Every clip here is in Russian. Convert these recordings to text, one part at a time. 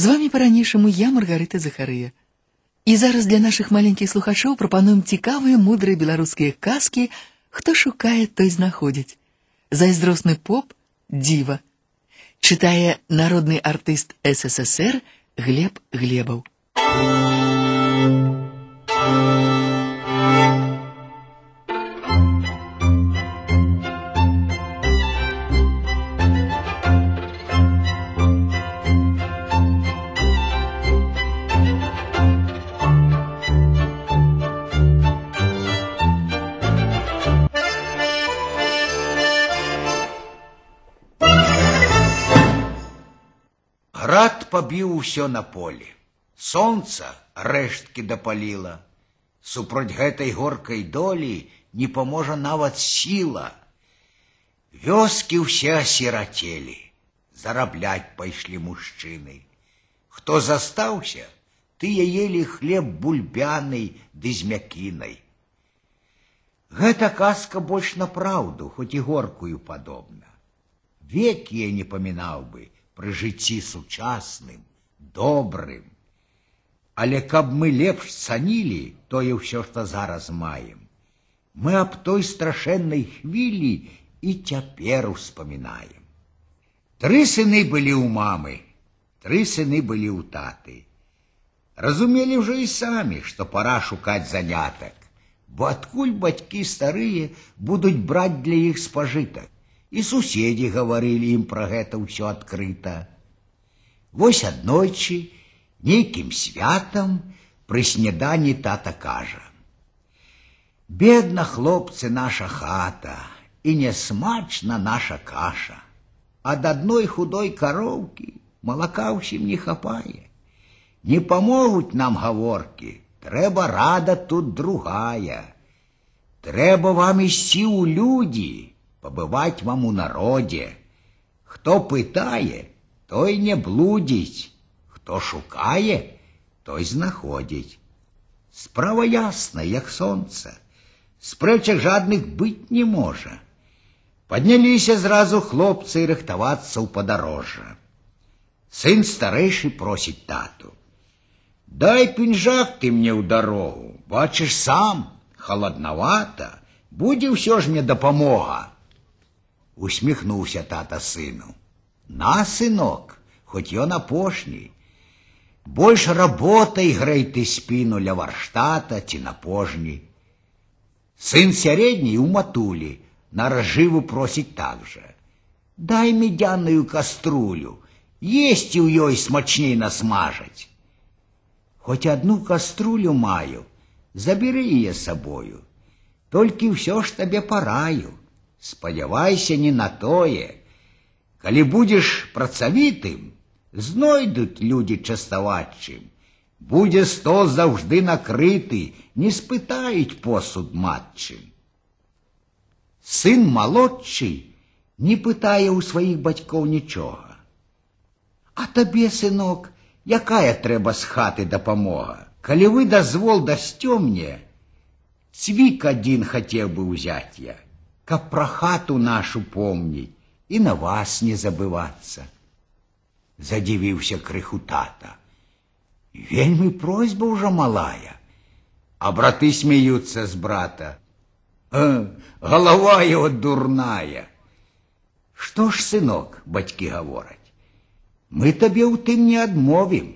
З вами по-ранейшаму я, Маргарыта Захарыя. І зараз для нашых маленькіх слухачоў прапануем цікавыя мудрыя беларускія казкі, хто шукае, той знаходзіць. Зайздросны поп дзіва. Чытае народны артыст СССР Глеб Глебаў. Град побіў усё на полі. Сонца рэшткі дапаліла. Супроць гэтай горкай долі не паможа нават сіла. Вёскі ўсе асірацелі, зарабляць пайшлі мужчыны. Хто застаўся, тыя елі хлеб бульбяны ды з мякінай. Гэта казка больш на праўду, хоць і горкую падобна. Век я не памінаў бы, пры жыцці сучасным, добрым. Але каб мы лепш цанілі тое ўсё, што зараз маем, мы аб той страшэннай хвілі і цяпер успамінаем. Тры сыны былі ў мамы, тры сыны былі ў таты. Разумелі ўжо і самі, што пора шукаць занятак, бо адкуль бацькі старыя будуць браць для іх спажытак і суседзі гаварылі ім пра гэта ўсё адкрыта. Вось аднойчы нейкім святам пры снеданні тата кажа: Бедна, хлопцы, наша хата, і нясмачна наша каша. Ад адной худой кароўкі малака ўсім не хапае. Не памогуць нам гаворкі, трэба рада тут другая. Трэба вам ісці ў людзі, побывать вам у народе. Хто пытае, той не блудзіць, хто шукае, той знаходзіць. Справа ясна, як сонца. Спрэчак жадных быць не можа. Падняліся зразу хлопцы і рыхтавацца ў падарожжа. Сын старэйшы просіць тату. Дай пінжак ты мне ў дарогу, бачыш сам, халаднавата, будзе ўсё ж мне дапамога усміхнуўся тата сыну. На, сынок, хоць ён апошні. Больш работай грэй ты спіну ля варштата ці на пожні. Сын сярэдні ў матулі на разжыву просіць так жа. Дай медяную каструлю, есці ў ёй смачней насмажаць. Хоць одну каструлю маю, заберы яе сабою, толькі ўсё ж табе параю спадзявайся не на тое. Калі будзеш працавітым, знойдуць людзі частаваць чым. Будзе стол заўжды накрыты, не спытаюць посуд матчым. Сын малодшы не пытае ў сваіх бацькоў нічога. А табе, сынок, якая трэба з хаты дапамога? Калі вы дазвол дасцё мне, цвік адзін хацеў бы ўзяць я каб пра хату нашу помніць і на вас не забывацца. Задзівіўся крыху тата. Вельмі просьба ўжо малая, а браты смеюцца з брата. Э, голова его дурная. Што ж, сынок, бацькі гавораць, мы табе ў тым не адмовім.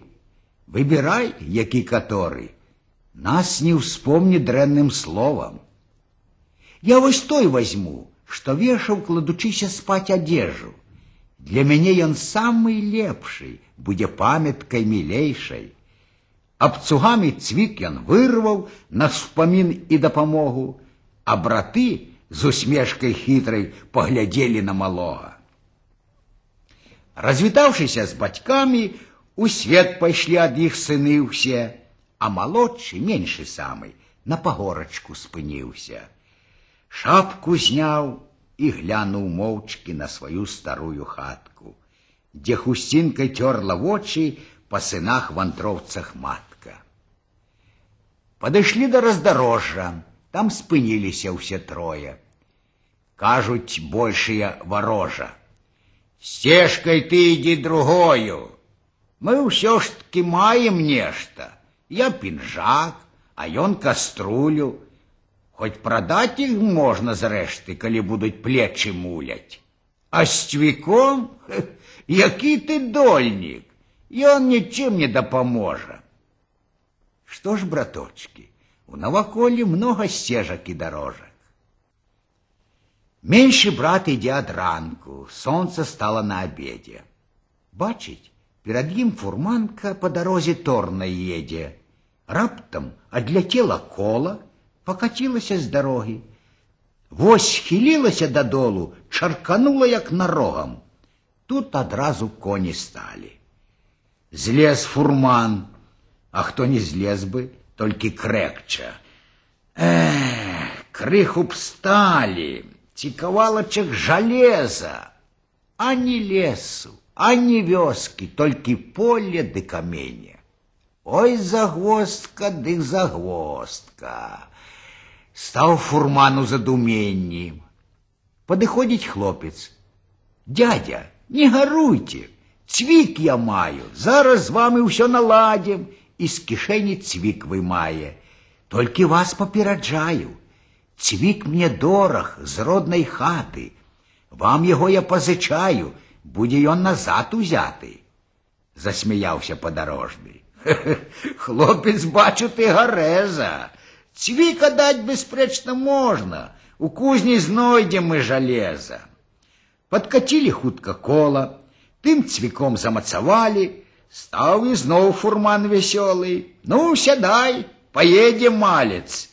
Выбірай, які каторы, нас не ўспомні дрэнным словам. Я вось той возьму, что вешаў, кладучыся спать одежу. Для мяне ён самый лепший, будзе памяткай мілейшай. Абцугамі цвік ён вырваў на ўспамін і дапамогу, а браты з усмешкай хітрай паглядзелі на малога. Развітаўшыся з бацькамі, у свет пайшлі ад іх сыны ўсе, а малодшы меншы самы на пагорачку спыніўся шапку зняў і глянуў моўчкі на сваю старую хатку, дзе хусцінкай цёрла вочы па сынах вандроўцах матка. Падышлі да раздарожжа, там спыніліся ўсе трое. Кажуць большыя варожа. Сцежкай ты ідзі другою. Мы ўсё ж таки маем нешта. Я пінжак, а ён каструлю. Хоць прадаць іх можна зрэшты, калі будуць плечы муляць. А з цвіком, які ты дольнік, ён нічым не дапаможа. Што ж, браточки, у наваколлі много сцежак і дарожак. Меньшы брат ідзе ад ранку, сонца стало на обеде. Бачыць, перад ім фурманка по дарозе торна едзе. Раптам адляцела кола, покатилася з дарогі. Вось хілілася дадолу, чарканула як нарогам. Тут адразу коні сталі. Злез фурман, а хто не злез бы, толькі крэкча. Эх, крыху б сталі, цікавалачак жалеза, а не лесу, а не вёскі, толькі поле ды камене. Ой, загвоздка дык загвоздка. Стаў фурман у задуменні. Падыходзіць хлопец. Дядя, не гаруйте, цвік я маю, зараз з вами ўсё наладзім, і з кішэні цвік вымае. Толькі вас папераджаю, цвік мне дорог з роднай хаты. Вам яго я пазычаю, будзе ён назад узяты. Засмяяўся падарожны. Хлопец, бачу, ты гарэза. Цвіка даць бясспрэчна можна. У кузні знойдзем мы жалеза. Падкацілі хутка кола, тым цвіком замацавалі, стаў ізноў фурман вясёлы. Ну, сядай, поедем, малец.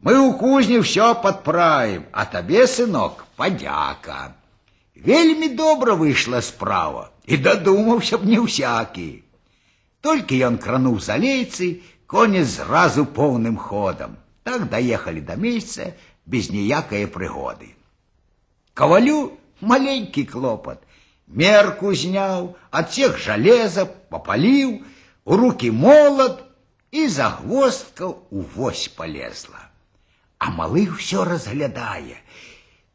Мы у кузні все подправим, а табе, сынок, подяка. Вельмі добра выйшла справа, і дадумаўся б не ўсякі. Толькі ён крануў за лейцы, коні зразу поўным ходам. Так даехалі да месяца без ніякае прыгоды. Кавалю маленькі клопат. Мерку зняў, адсех жалеза, попаліў, у руки молот і загвоздка ў вось полезла а малы ўсё разглядае.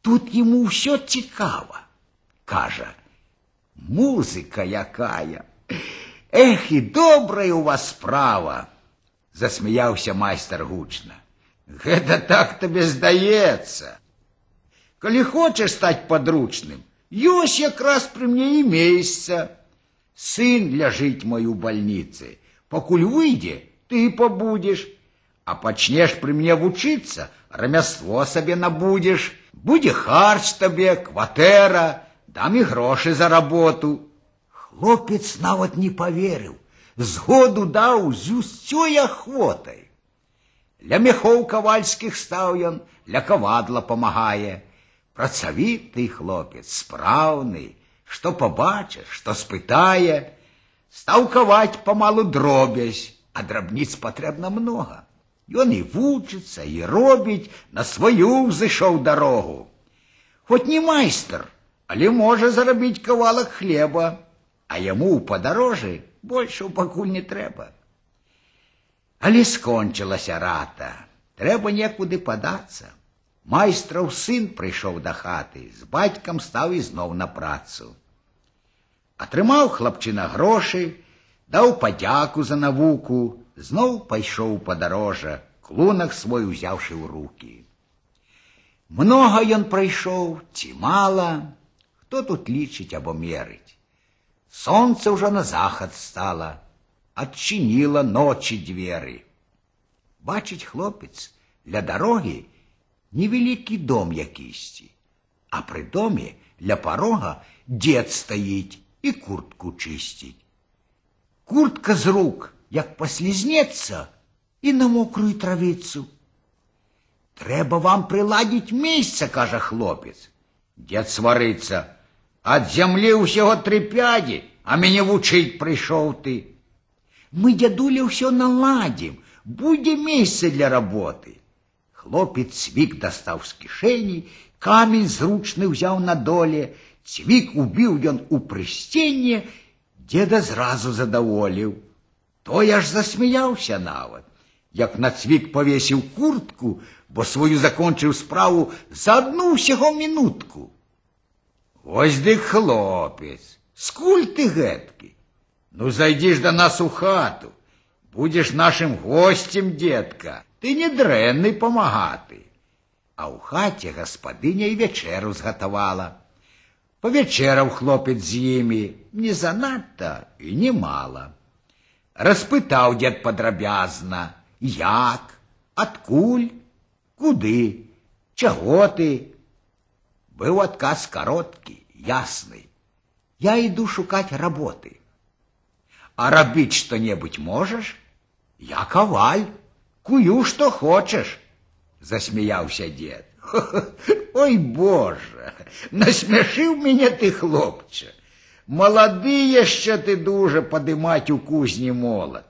Тут ему ўсё цікава. Кажа, музыка якая. Эх, і добрая у вас справа, засмяяўся майстар гучна. Гэта так табе здаецца. Калі хочаш стаць падручным, ёсць якраз пры мне і месца. Сын ляжыць мой у бальніцы. Пакуль выйдзе, ты пабудзеш, а пачнеш пры мне вучыцца, рамяство сабе набудзеш, будзе харч табе, кватэра, дам і грошы за работу. Хлопец нават не поверыў, згоду даў з усёй ахвотай. Ля мехоў кавальскіх стаў ён, ля кавадла памагае. Працавіты хлопец, спраўны, што пабачыш, што спытае, стаў каваць памалу дробязь, а драбніц патрэбна многа. Ён і вучыцца і робіць на сваю зышоў дарогу. Хоць не майстар, але можа зарабіць кавалак хлеба, а яму ў падарожы больше пакуль не трэба. Але скончылася рата, трэба некуды падацца. Майстраў сын прыйшоў да хаты, з бацькам стаў ізноў на працу. Атрымаў хлапчына грошы, даў падзяку за навуку, зноў пайшоў падарожжа, клунак свой узяўшы ў руки. Многа ён прайшоў ці мала, хто тут лічыць або мерыць. Сонце ўжо на захад стала, адчыніла ночі дзверы. Бачыць хлопец ля дарогі невялікі дом якісьці, а пры доме ля парога дзед стаіць і куртку чысціць. Куртка з рук як послізнецца і на мокрую травіцу. Трэба вам прыладзіць месца, кажа хлопец. Дед сварыцца, ад зямлі ўсяго тры пядзі, а мяне вучыць прыйшоў ты. Мы дзядуля ўсё наладзім, будзе месца для работы. Хлопец цвік дастаў з кішэні, камень зручны ўзяў на доле, цвік убіў ён у прысценне, деда зразу задаволіў. То я ж засмяяўся нават, як на цвік павесіў куртку, бо сваю закончыў справу за одну ўсяго мінутку. Вось ды хлопец, скуль ты гэткі? Ну, зайдишь до нас у хату. Будешь нашим гостем, детка. Ты не дрэнный помагаты. А у хаце гаспадыня і вечеру згатавала. Павячэраў хлопец з імі не занадта і не мала. Распытаў дзед падрабязна, як, адкуль, куды, чаго ты. Быў адказ кароткі, ясны. Я іду шукаць работы. А рабіць што-небудзь можаш? Я каваль, кую што хочаш, засмяяўся дзед. Ой, Боже, насмяшыў мяне ты, хлопча. Малады яшчэ ты дужа падымаць у кузні молат.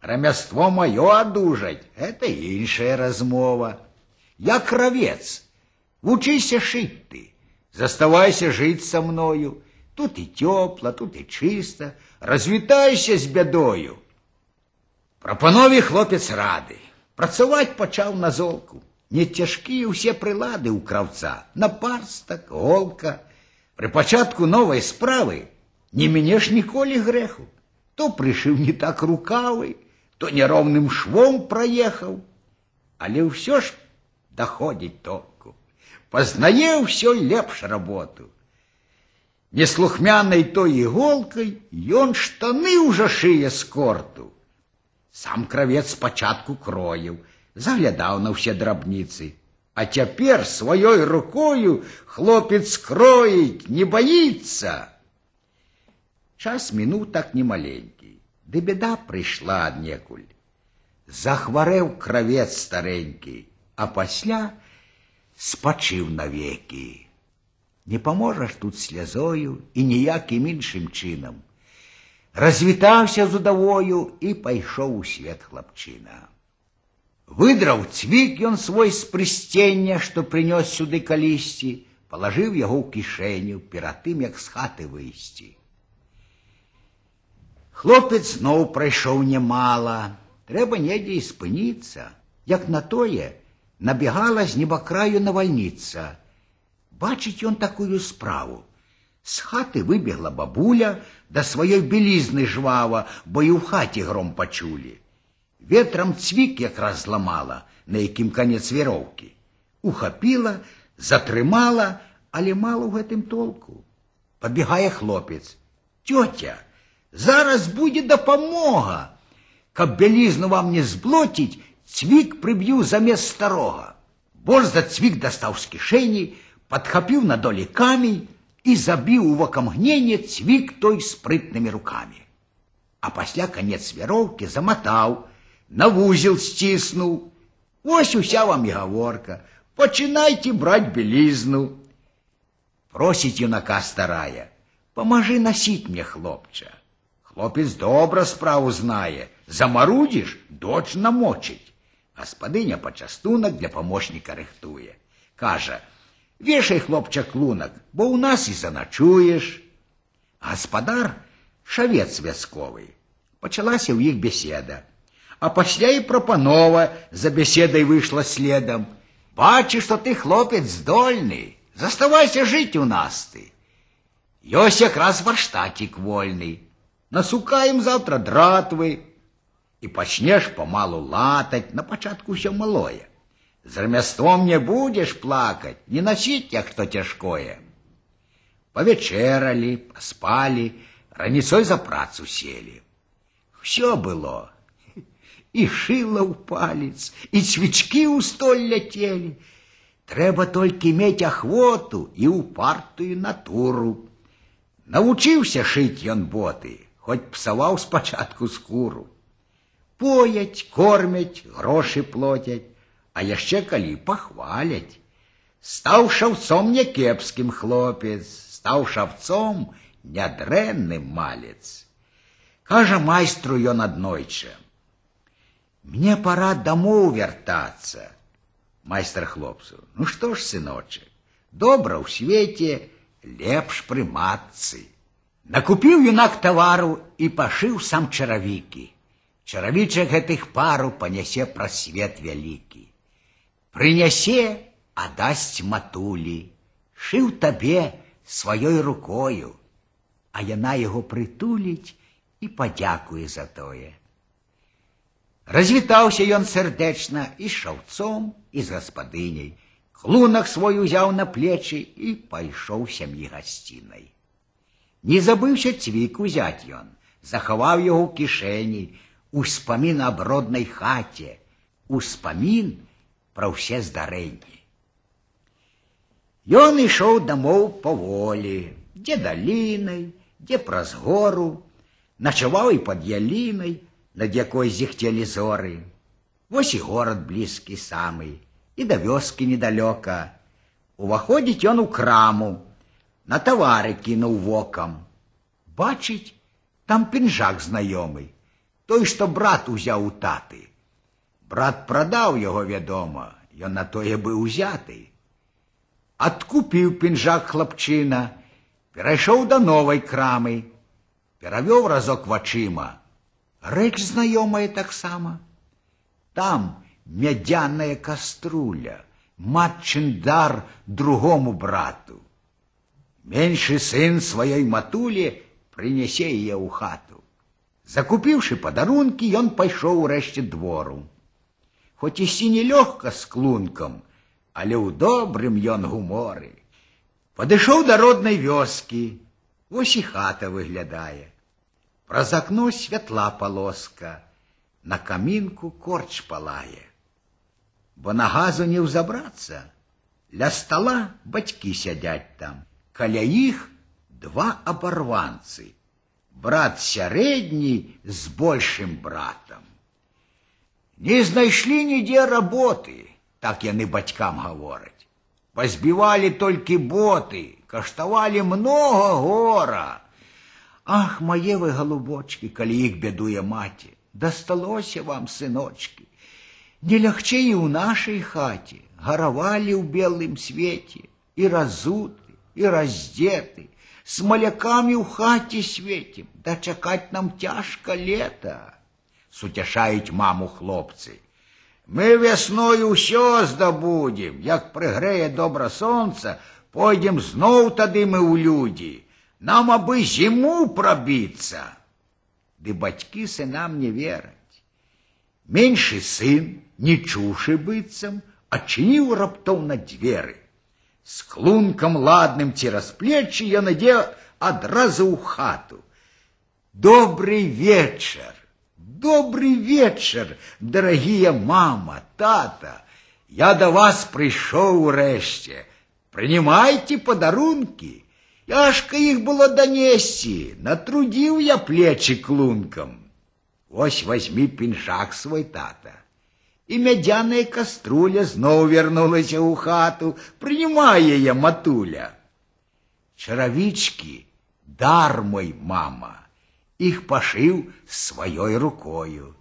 Рамяство маё адужаць — это іншая размова. Я кравец. Вучыся шыць ты. Заставайся жыць са мною. Тут і тёпла, тут і чыста. Развітайся з бядою. Прапанове хлопец рады. Працаваць пачаў на золку не цяжкія ўсе прылады ў краўца, напарстак, голка. Пры пачатку новай справы не мінеш ніколі грэху. То прышыў не так рукавы, то нероўным швом праехаў, але ўсё ж даходзіць толку. Пазнае ўсё лепш работу. Неслухмянай той іголкай ён штаны ўжо шые з корту. Сам кравец спачатку кроіў, заглядаў на ўсе драбніцы. А цяпер сваёй рукою хлопец кроіць, не баіцца. Час мінуў так немаленькі, ды беда прыйшла аднекуль. Захварэў кравец старенькі, а пасля спачыў навекі. Не паможаш тут слязою і ніякім іншым чынам. Развітаўся з удавою і пайшоў у свет хлапчына. Выдраў цвік ён свой з прысцення, што прынёс сюды калісьці, палажыў яго ў кішэню перад тым, як з хаты выйсці. Хлопец зноў прайшоў нямала, трэба недзе і спыніцца, як на тое набегала з небакраю навальніца. Бачыць ён такую справу. З хаты выбегла бабуля да сваёй белізны жвава, бо і ў хаце гром пачулі. Ветром цвік якраз зламала, на якім канец вероўкі. Ухапіла, затрымала, але мала ў гэтым толку. Падбегае хлопец. Тётя, зараз будзе дапамога. Каб бялізну вам не зблоціць, цвік прыб'ю замест старога. Борзда цвік дастаў з кішэні, падхапіў на долі камень і забіў у вакамгненне цвік той спрытнымі рукамі. А пасля канец вяроўкі заматаў, на вузел сціснуў. Вось уся вам і гаворка. Пачынайце браць белізну. Просіць юнака старая, памажы насіць мне хлопча. Хлопец добра справу знае, замарудзіш, доч намочыць. Гаспадыня пачастунак для памочніка рыхтуе. Кажа: « Вешай хлопча клунак, бо ў нас і заначуеш. Гаспадар шавец вясковы. Пачалася ў іх беседа а пасля і прапанова за беседай выйшла следам. Бачыш, што ты хлопец здольны, заставайся жыць у нас ты. Ёсць якраз варштатік вольны. Насукаем завтра дратвы і пачнеш памалу латаць на пачатку ўсё малое. З рамяством не будзеш плакаць, не насіць, як што цяжкое. Павячэралі, паспалі, раніцой за працу селі. Усё было і шыла ў палец, і цвічкі ў столь ляцелі. Трэба толькі мець ахвоту і ўпартую натуру. Навучыўся шыць ён боты, хоць псаваў спачатку скуру. Пояць, кормяць, грошы плоцяць, а яшчэ калі пахваляць. Стаў шаўцом някепскім хлопец, стаў шавцом нядрэнны малец. Кажа майстру ён аднойча: мне пора домов вертаться. Майстер хлопцу. Ну что ж, сыночек, добра ў свеце, лепш пры матцы. Накупіў юнак тавару і пашыў сам чаравікі. Чаравічак гэтых пару панясе пра свет вялікі. Прынясе, а дасць матулі, шыў табе сваёй рукою, а яна яго прытуліць і падзякуе за тое. Развітаўся ён сардэчна і з шаўцом, і з гаспадыняй. Клунак свой узяў на плечы і пайшоў сям'і гасцінай. Не забыўся цвік узяць ён, захаваў яго ў кішэні, успамін аб роднай хаце, успамін пра ўсе здарэнні. Ён ішоў дамоў паволі, дзе далінай, дзе праз гору, начаваў і пад ялінай, над якой зіхцелі зоры. Вось і горад блізкі самы, і да вёскі недалёка. Уваходзіць ён у краму, на тавары кінуў вокам. Бачыць, там пінжак знаёмы, той, што брат узяў у таты. Брат прадаў яго, вядома, ён на тое быў узяты. Адкупіў пінжак хлапчына, перайшоў да новай крамы, перавёў разок вачыма. Рэч знаёмая таксама. Там мядзяная каструля, матчын дар другому брату. Меншы сын сваёй матулі прынясе яе ў хату. Закупіўшы падарункі, ён пайшоў урэшце двору. Хоць ісці нелёгка з клункам, але ў добрым ён гуморы. Падышоў да роднай вёскі, вось і хата выглядае. Праз акно святла полоска, на камінку корч палае бо на газу не ўзабрацца. Ля стола бацькі сядзяць там, каля іх два абарванцы, брат сярэдні з большым братам. Не знайшлі нідзе работы, так яны бацькам гавораць. Пазбівалі толькі боты, каштавалі многа гора. Ах, мае вы галубочки, калі іх бядуе маці, дасталося вам сыночки. Не лягчэй і ў нашай хаце гаравалі ў белым свеце і разуты і раздзеты, с малякамі ў хаце светім, да чакаць нам цяжка лета, суцяшаюць маму хлопцы. Мы вясною ўсё здабудзем, як прыгрэе добра сонца, пойдзем зноў тады мы ў людзі, нам абы зіму прабіцца. Ды бацькі сынам не вераць. Меншы сын не чуўшы быццам, адчыніў раптоўна дзверы. З клункам ладным цераз плечы ён ідзе адразу ў хату. Добрый вечар, добрый вечар, дарагія мама, тата, я да вас прыйшоў урэшце. Прынімайце падарункі. Яшка іх было данесці, натрудзіў я плечы клункам. Вось возьми пінжак свой тата і мядзяная каструля зноў вярнулася ў хату, прымае яе матуля. Чаравічкі, дар мой мама, іх пашыў сваёй рукою.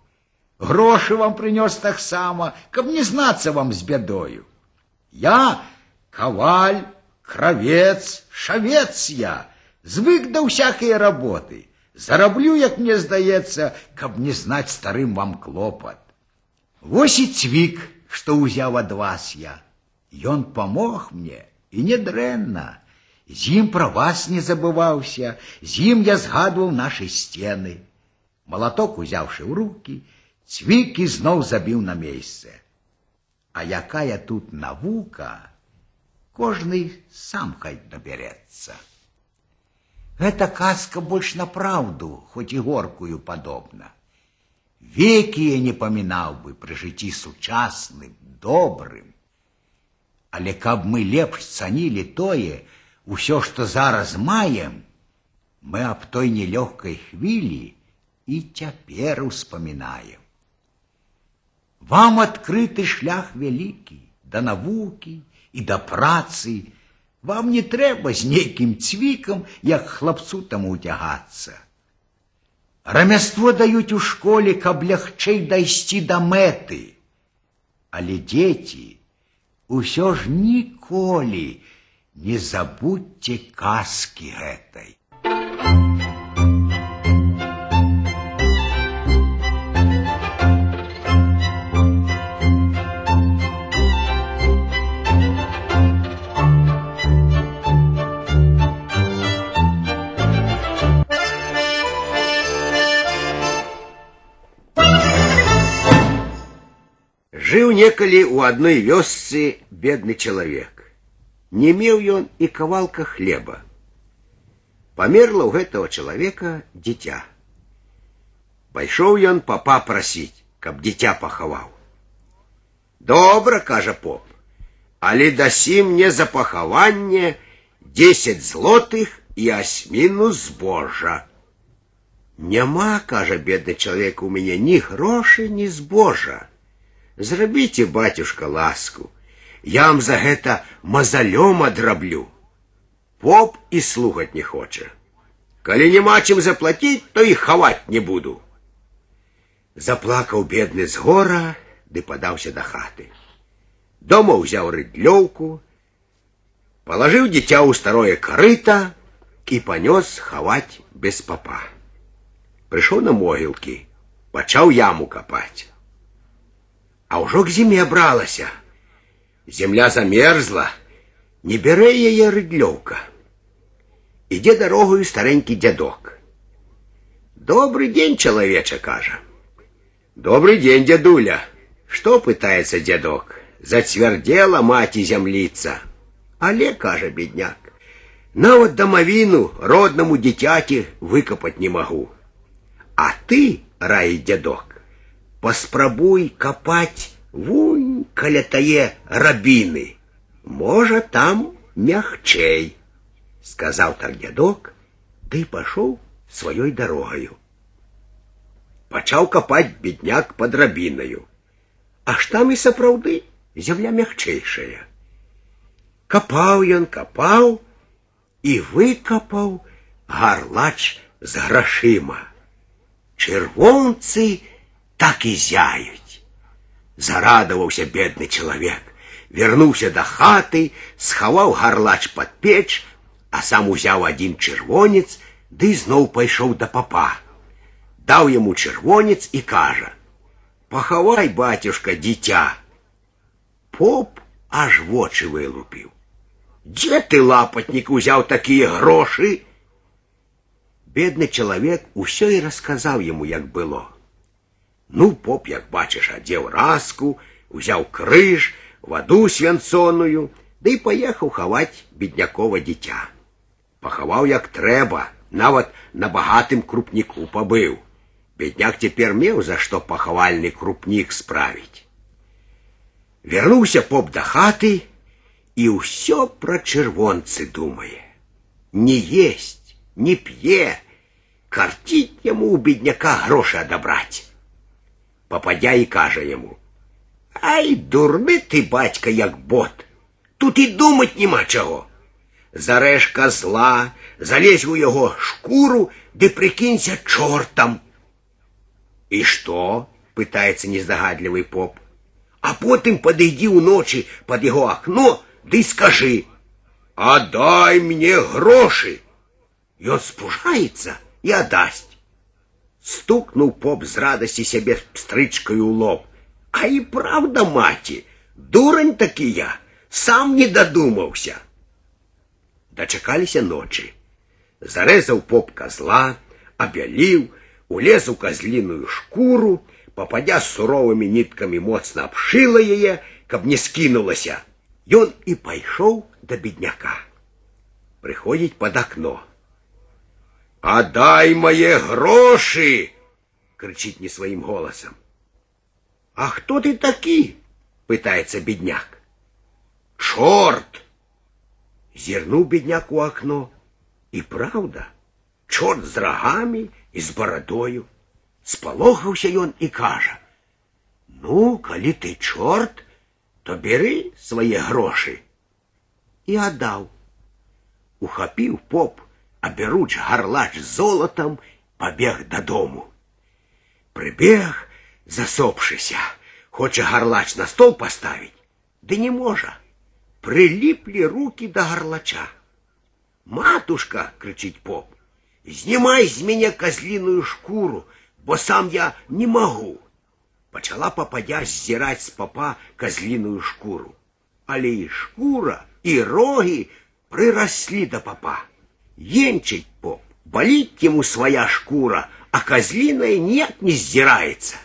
Грошы вам прынёс таксама, каб не знацца вам з бядою. Я каваль, кравец, шавец я, звык да ўсякай работы. Зараблю, як мне здаецца, каб не знаць старым вам клопат. Вось і цвік, што ўзяў ад вас я. Ён памог мне і не дрэнна. З ім пра вас не забываўся, з ім я згадваў нашы сцены. Малаток узяўшы ў руки, цвік ізноў забіў на месцы. А якая тут навука, кожны сам хай набярэцца. Гэта казка больш на праўду, хоць і горкую падобна веки я не памінаў бы пры жыцці сучасным, добрым. Але каб мы лепш цанілі тое, усё, што зараз маем, мы аб той нелёгкай хвілі і цяпер успамінаем. Вам адкрыты шлях вялікі да навукі і да працы, вам не трэба з нейкім цвікам, як хлапцу там уцягацца. Рамяство даюць у школе, каб лягчэй дайсці да мэты. Але дзеці, усё ж ніколі не забудьце казкі гэтай. Жыў некалі ў адной вёсцы бедны чалавек. Не меў ён і кавалка хлеба. Памерла ў гэтага чалавека дзіця. Пайшоў ён папа прасіць, каб дзіця пахаваў. Добра, кажа поп, але дасі мне за пахаванне десять злотых і асьміну збожа. Няма, кажа бедны чалавек у мяне ні грошы, ні збожа. Зрабіце, батюшка, ласку. Я вам за гэта мазалём адраблю. Поп і слухаць не хоча. Калі няма чым заплаціць, то і хаваць не буду. Заплакаў бедны з гора, ды падаўся да хаты. Дома ўзяў рыдлёўку, палажыў дзіця ў старое карыта і панёс хаваць без папа. Прыйшоў на могілкі, пачаў яму капаць. А ўжо к зіме бралася. Земля замерзла, не бярэ яе рыдлёўка. Ідзе дарогою старенькі дзядок. Добрый день, чалавеча, кажа. Добрый день, дядуля. Что пытается дядок? Зацвярдела маці зямліца. Але, кажа бедняк, нават дамавіну роднаму дзіцяці выкапаць не магу. А ты, раі дзядок, паспрабуй капаць вунь каля тае рабіны. Можа, там мягчэй, сказаў так дядок, ды пашоў сваёй дарогаю. Пачаў капаць бедняк пад рабінаю. Аж там і сапраўды зямля мягчэйшая. Капаў ён капаў і выкапаў гарлач з грашыма. Чырвонцы так і зяюць. Зарадаваўся бедны чалавек, вярнуўся да хаты, схаваў гарлач пад печ, а сам узяў адзін чырвонец, ды зноў пайшоў да папа. Даў яму чырвонец і кажа: « Пахавай, батюшка, дзіця. Поп аж вочы вылупіў. Дзе ты лапатнік узяў такія грошы? Бедны чалавек усё і расказаў яму, як было. Ну, поп, як бачыш, адзеў раску, узяў крыж, ваду свянцоную, ды і паехаў хаваць беднякова дзіця. Пахаваў як трэба, нават на багатым крупніку пабыў. Бедняк цяпер меў за што пахавальны крупнік справіць. Вярнуўся поп да хаты і ўсё пра чырвонцы думае. Не есть, не п'е, карціць яму у бедняка грошы адабраць попадя і каже йому. Ай, дурний ти, батька, як бот. Тут і думать нема чого. Зареш козла, залезь у його шкуру, де прикинься чортом. І що? питається нездогадливий поп. А потім подойди уночі під його окно, да й скажи, а дай мені гроші. І он спужається і отдасть. Стукнув поп з радості себе стричкою у лоб. А і правда, маті, дурень таки я, сам не додумався. Дочекалися ночі. Зарезав поп козла, обялів, улез у козлиную шкуру, попадя суровыми нитками моцно обшила яе, каб не скинулася. Ён і пайшоў да бедняка. Прыходзіць под окно. «Отдай мои гроши!» — кричит не своим голосом. «А кто ты таки?» — пытается бедняк. «Черт!» Зернул бедняк у окно. И правда, черт с рогами и с бородою. Сполохаўся ён и кажа: « Ну, коли ты черт, то бери свои гроши. И отдал. Ухапіў поп абяруч гарлач золотам, пабег дадому. Прыбег, засопшыся, хоча гарлач на стол паставіць, ды не можа. Прыліплі руки да гарлача. Матушка, крычыць поп, знімай з мяне казліную шкуру, бо сам я не магу. Пачала пападя ззіраць з папа казліную шкуру. Але і шкура, і рогі прыраслі да папа. Енчить поп, болит ему своя шкура, а козлиная нет не сдирается.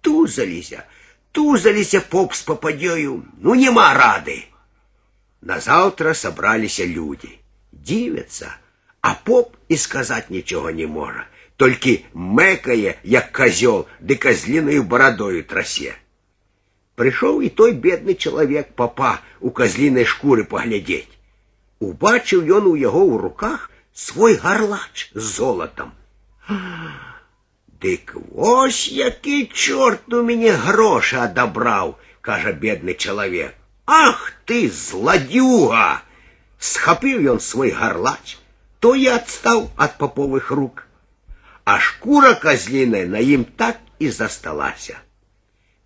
Тузалися, Стузаліся поп з попадёю, ну нема рады. Назаўтра сабраліся людзі, дзівяцца, а поп і сказаць нічога не можа, толькі мэкае, як козёл, ды казлінаю барадою трасе. Прыйшоў і той бедны чалавек папа у казлінай шкуры паглядзець. Убачыў ён у яго ў руках свой гарлач з золатам. Дык вось які чорт у мяне грошы адабраў, кажа бедны чалавек. Ах ты зладюга! Схапіў ён свой гарлач, то і адстаў ад паповых рук, а шкура казліная на ім так і засталася.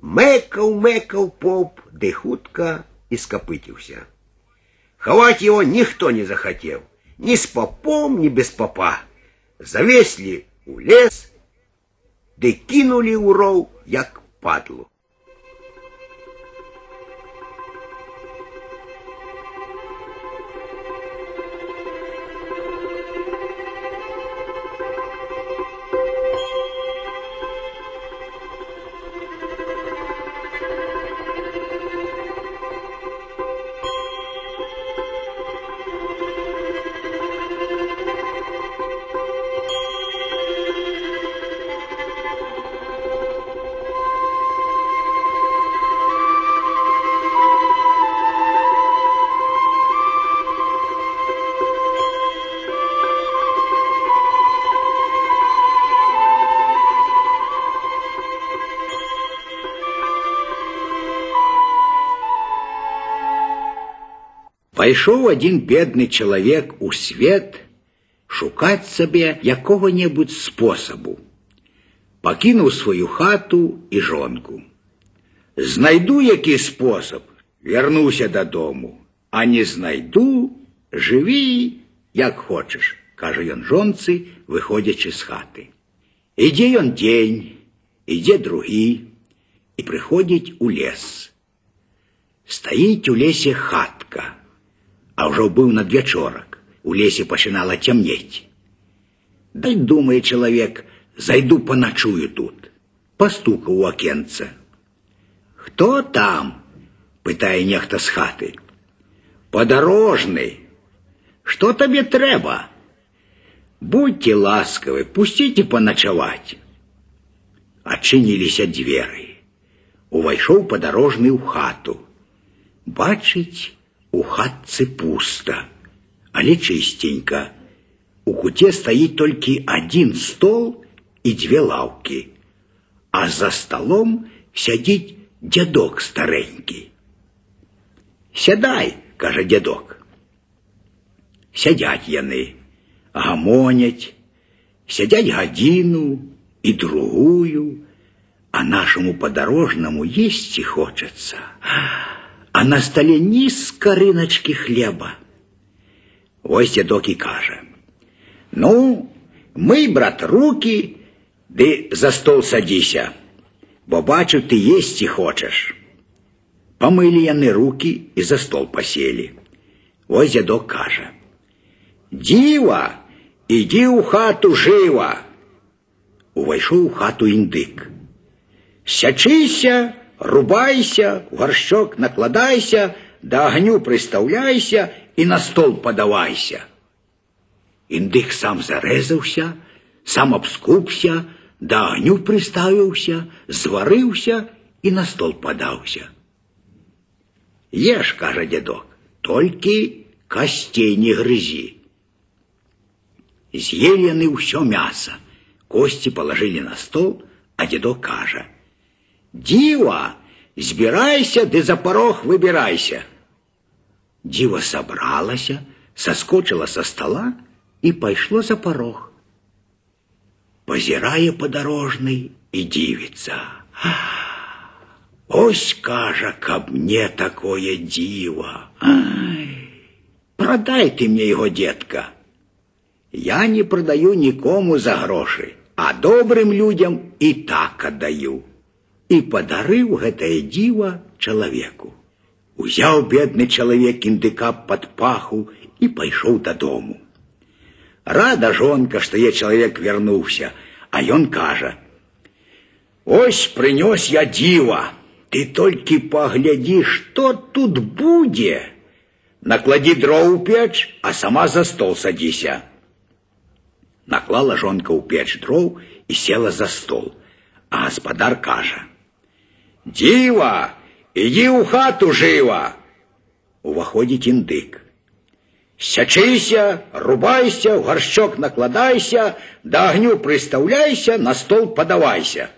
Мэкаў мэкаў поп, ды хутка і скапыціўся. Хаваць его ніхто не захацеў, ні з папом, ні без папа. Завеслі у лес, ды кінулі ў роў, як падлу. Пайшоў адзін бедны чалавек у свет шукаць сабе якога-небудзь спосабу. Пакінуў сваю хату і жонку. Знайду які спосаб, вярнуся дадому, а не знайду, жыві, як хочаш, кажа ён жонцы, выходзячы з хаты. Ідзе ён дзень, ідзе другі і прыходзіць у лес. Стаіць у лесе хатка а ўжо быў надвячорак у лесе пачынала цямнець дай думае чалавек зайду паначую тут пастукаў у акенца хто там пытае нехта з хаты падарожны што табе трэба будьте ласкавы пусціце паначаваць адчыніліся дзверы увайшоў падарожны ў хату бачыць у хатцы пуста, але чыстенька. У куце стаіць толькі адзін стол і дзве лаўкі, а за сталом сядзіць дзядок старэнькі. Сядай, кажа дзядок. Сядзяць яны, гамоняць, сядзяць гадзіну і другую, а нашаму падарожнаму есці хочацца а на столе ні скарыначкі хлеба. Вось дедок і кажа: « Ну, мый, брат, руки, ды за стол садзіся, бо бачу, ты есці хочаш. Памылі яны руки і за стол паселі. Вось дедок кажа: « Дзіва, ідзі ў хату жыва. Увайшоў у хату індык. Сячыся, рубайся, в горшок накладайся, да огню приставляйся и на стол подавайся. Індык сам зарэзаўся, сам абскупся, да огню приставіўся, зварыўся і на стол падаўся. Еш, кажа дедок, толькі костей не грызі. З'елі яны ўсё мяса, кости положили на стол, а дедок кажа: Дива, збирайся, ды за порог выбирайся. Дива собралася, соскочила со стола и пайшло за порог. Позирає подорожный и дивится. Ось, кажа, каб мне такое диво. Ай, продай ты мне его, детка. Я не продаю никому за гроши, а добрым людям и так отдаю і падарыў гэтае дзіва чалавеку. Узяў бедны чалавек індыка пад паху і пайшоў дадому. Рада жонка, што я чалавек вярнуўся, а ён кажа: « Ось прынёс я дзіва, Ты только погляди, что тут будет. Наклади дров у печь, а сама за стол садися. Наклала жонка у печь дров и села за стол. А господар каже: Дива, иди у хату жива. Уваходить індик. Сячися, рубайся, в горщок накладайся, до огню приставляйся, на стол подавайся.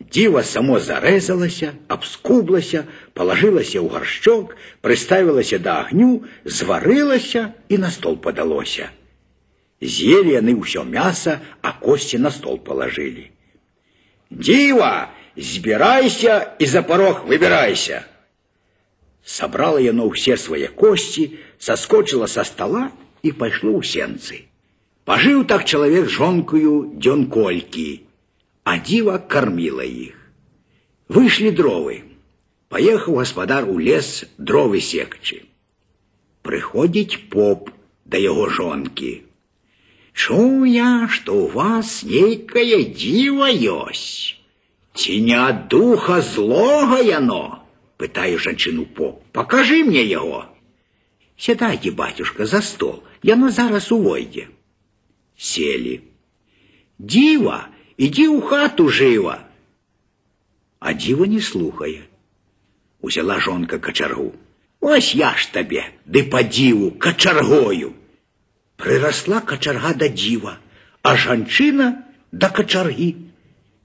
Діва само зарезалася, обскублася, положилася ў гаршчок, прыставілася да агню, зварылася і на стол падалося. З'елі яны ўсё мяса, а косці на стол палажылі. Діва, збірайся і за порог выбірайся. Сабрала яно ўсе свае косці, саскочыла са стола і пайшло ў сенцы. Пажыў так чалавек жонкаю дзён колькі, а дива кормила их. Вышли дровы. Поехал господар у лес дровы секчы. Прыходзіць поп да яго жонкі. Чуў я, што ў вас нейкае дзіва ёсць. Ці не ад духа злога яно? Пытаю жанчыну поп. Покажи мне яго. Сядайце, батюшка, за стол. Яно зараз увойдзе. Сели. Дива Иди у хату живо. А дива не слухає. Узяла жонка качаргу. Ось я ж табе, ды по диву, качаргою. Приросла качарга до дива, а жанчына до качарги.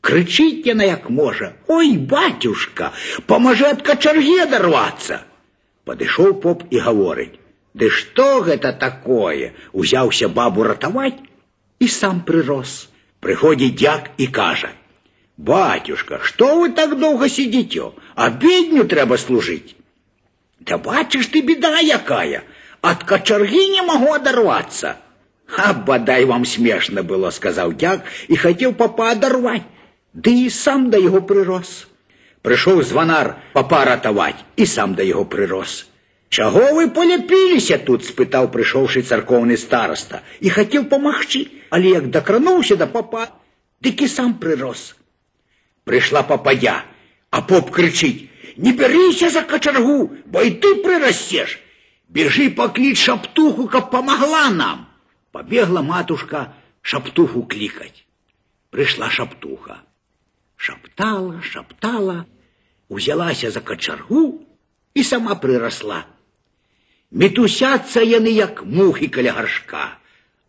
Кричить яна як можа. Ой, батюшка, поможи от качарги оторваться. Подышоў поп і гаворыць: Ды што гэта такое? Узяўся бабу ратаваць і сам прырос. Приходит дяк и каже, «Батюшка, что вы так долго сидите? А бедню треба служить». «Да бачиш ты, беда якая, от кочерги не могу оторваться». «А бодай вам смешно было», — сказал дяк, и хотел папа одорвать, да и сам до его прирос. Пришел звонар папа ратовать, и сам до его прирос. «Чего вы полепилися тут?» — спытал пришедший церковный староста, и хотел помахчи але як дакрануўся да папа, дык і сам прырос. Прыйшла папая, а поп крычыць: « Не бярыся за качаргу, бо і ты прырасцеш. Бежы пакліч шаптуху, каб памагла нам. Пабегла матушка шаптуху клікаць. Прыйшла шаптуха. Шаптала, шаптала, узялася за качаргу і сама прырасла. Мітусяцца яны як мухі каля гаршка.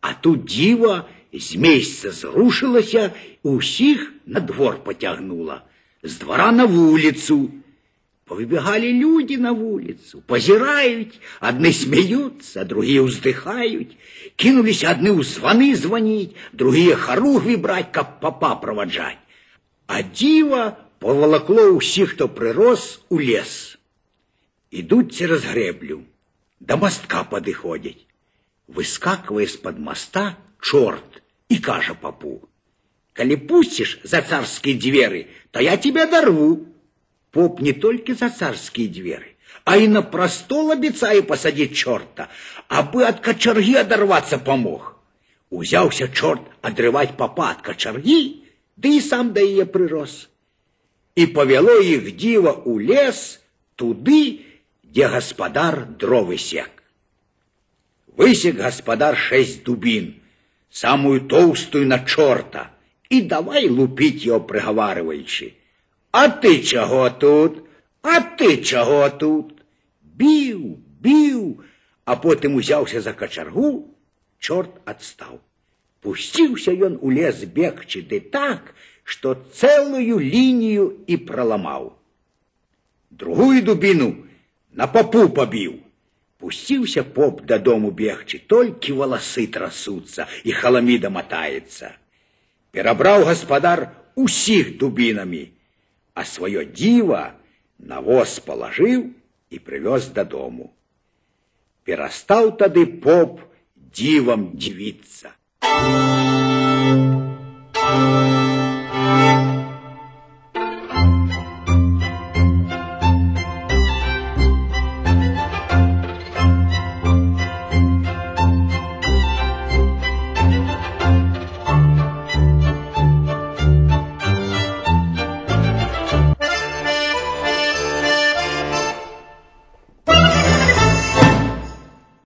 А тут дива з месяца зрушылася, усіх на двор потягнула, з двора на вулицу. Повыбегали люди на улицу, позирают, одни смеются, другие вздыхают, кинулись одни у звоны звонить, другие хоругви брать, как папа проводжать. А дива поволокло усіх, хто прирос, у лес. Ідуть через греблю, до мостка подыходять выскакивая из-под моста чорт и кажа попу. Коли пустишь за царские двери, то я тебя дорву. Поп не только за царские двери, а и на простол обещаю посадить черта, абы от кочерги одорваться помог. Узялся черт отрывать попа от кочерги, да и сам до ее прирос. И повело их диво у лес, туды, где господар дровы сек. Высек господар шесть дубин, самую толстую на чорта, и давай лупить его, приговариваючи. А ты чего тут? А ты чего тут? Бил, бил, а потом узялся за кочергу, чорт отстал. Пустился ён у лес бегчы ды так, что целую линию и проломал. Другую дубину на попу побил. Пусціўся поп дадому бегчы, толькі валасы трасуцца і халаміда матаецца. Перабраў гаспадар усіх дубінамі, а сваё дзіва на воз палажыў і прывёз дадому. Перастаў тады поп дзівам дзівіцца. Thank you.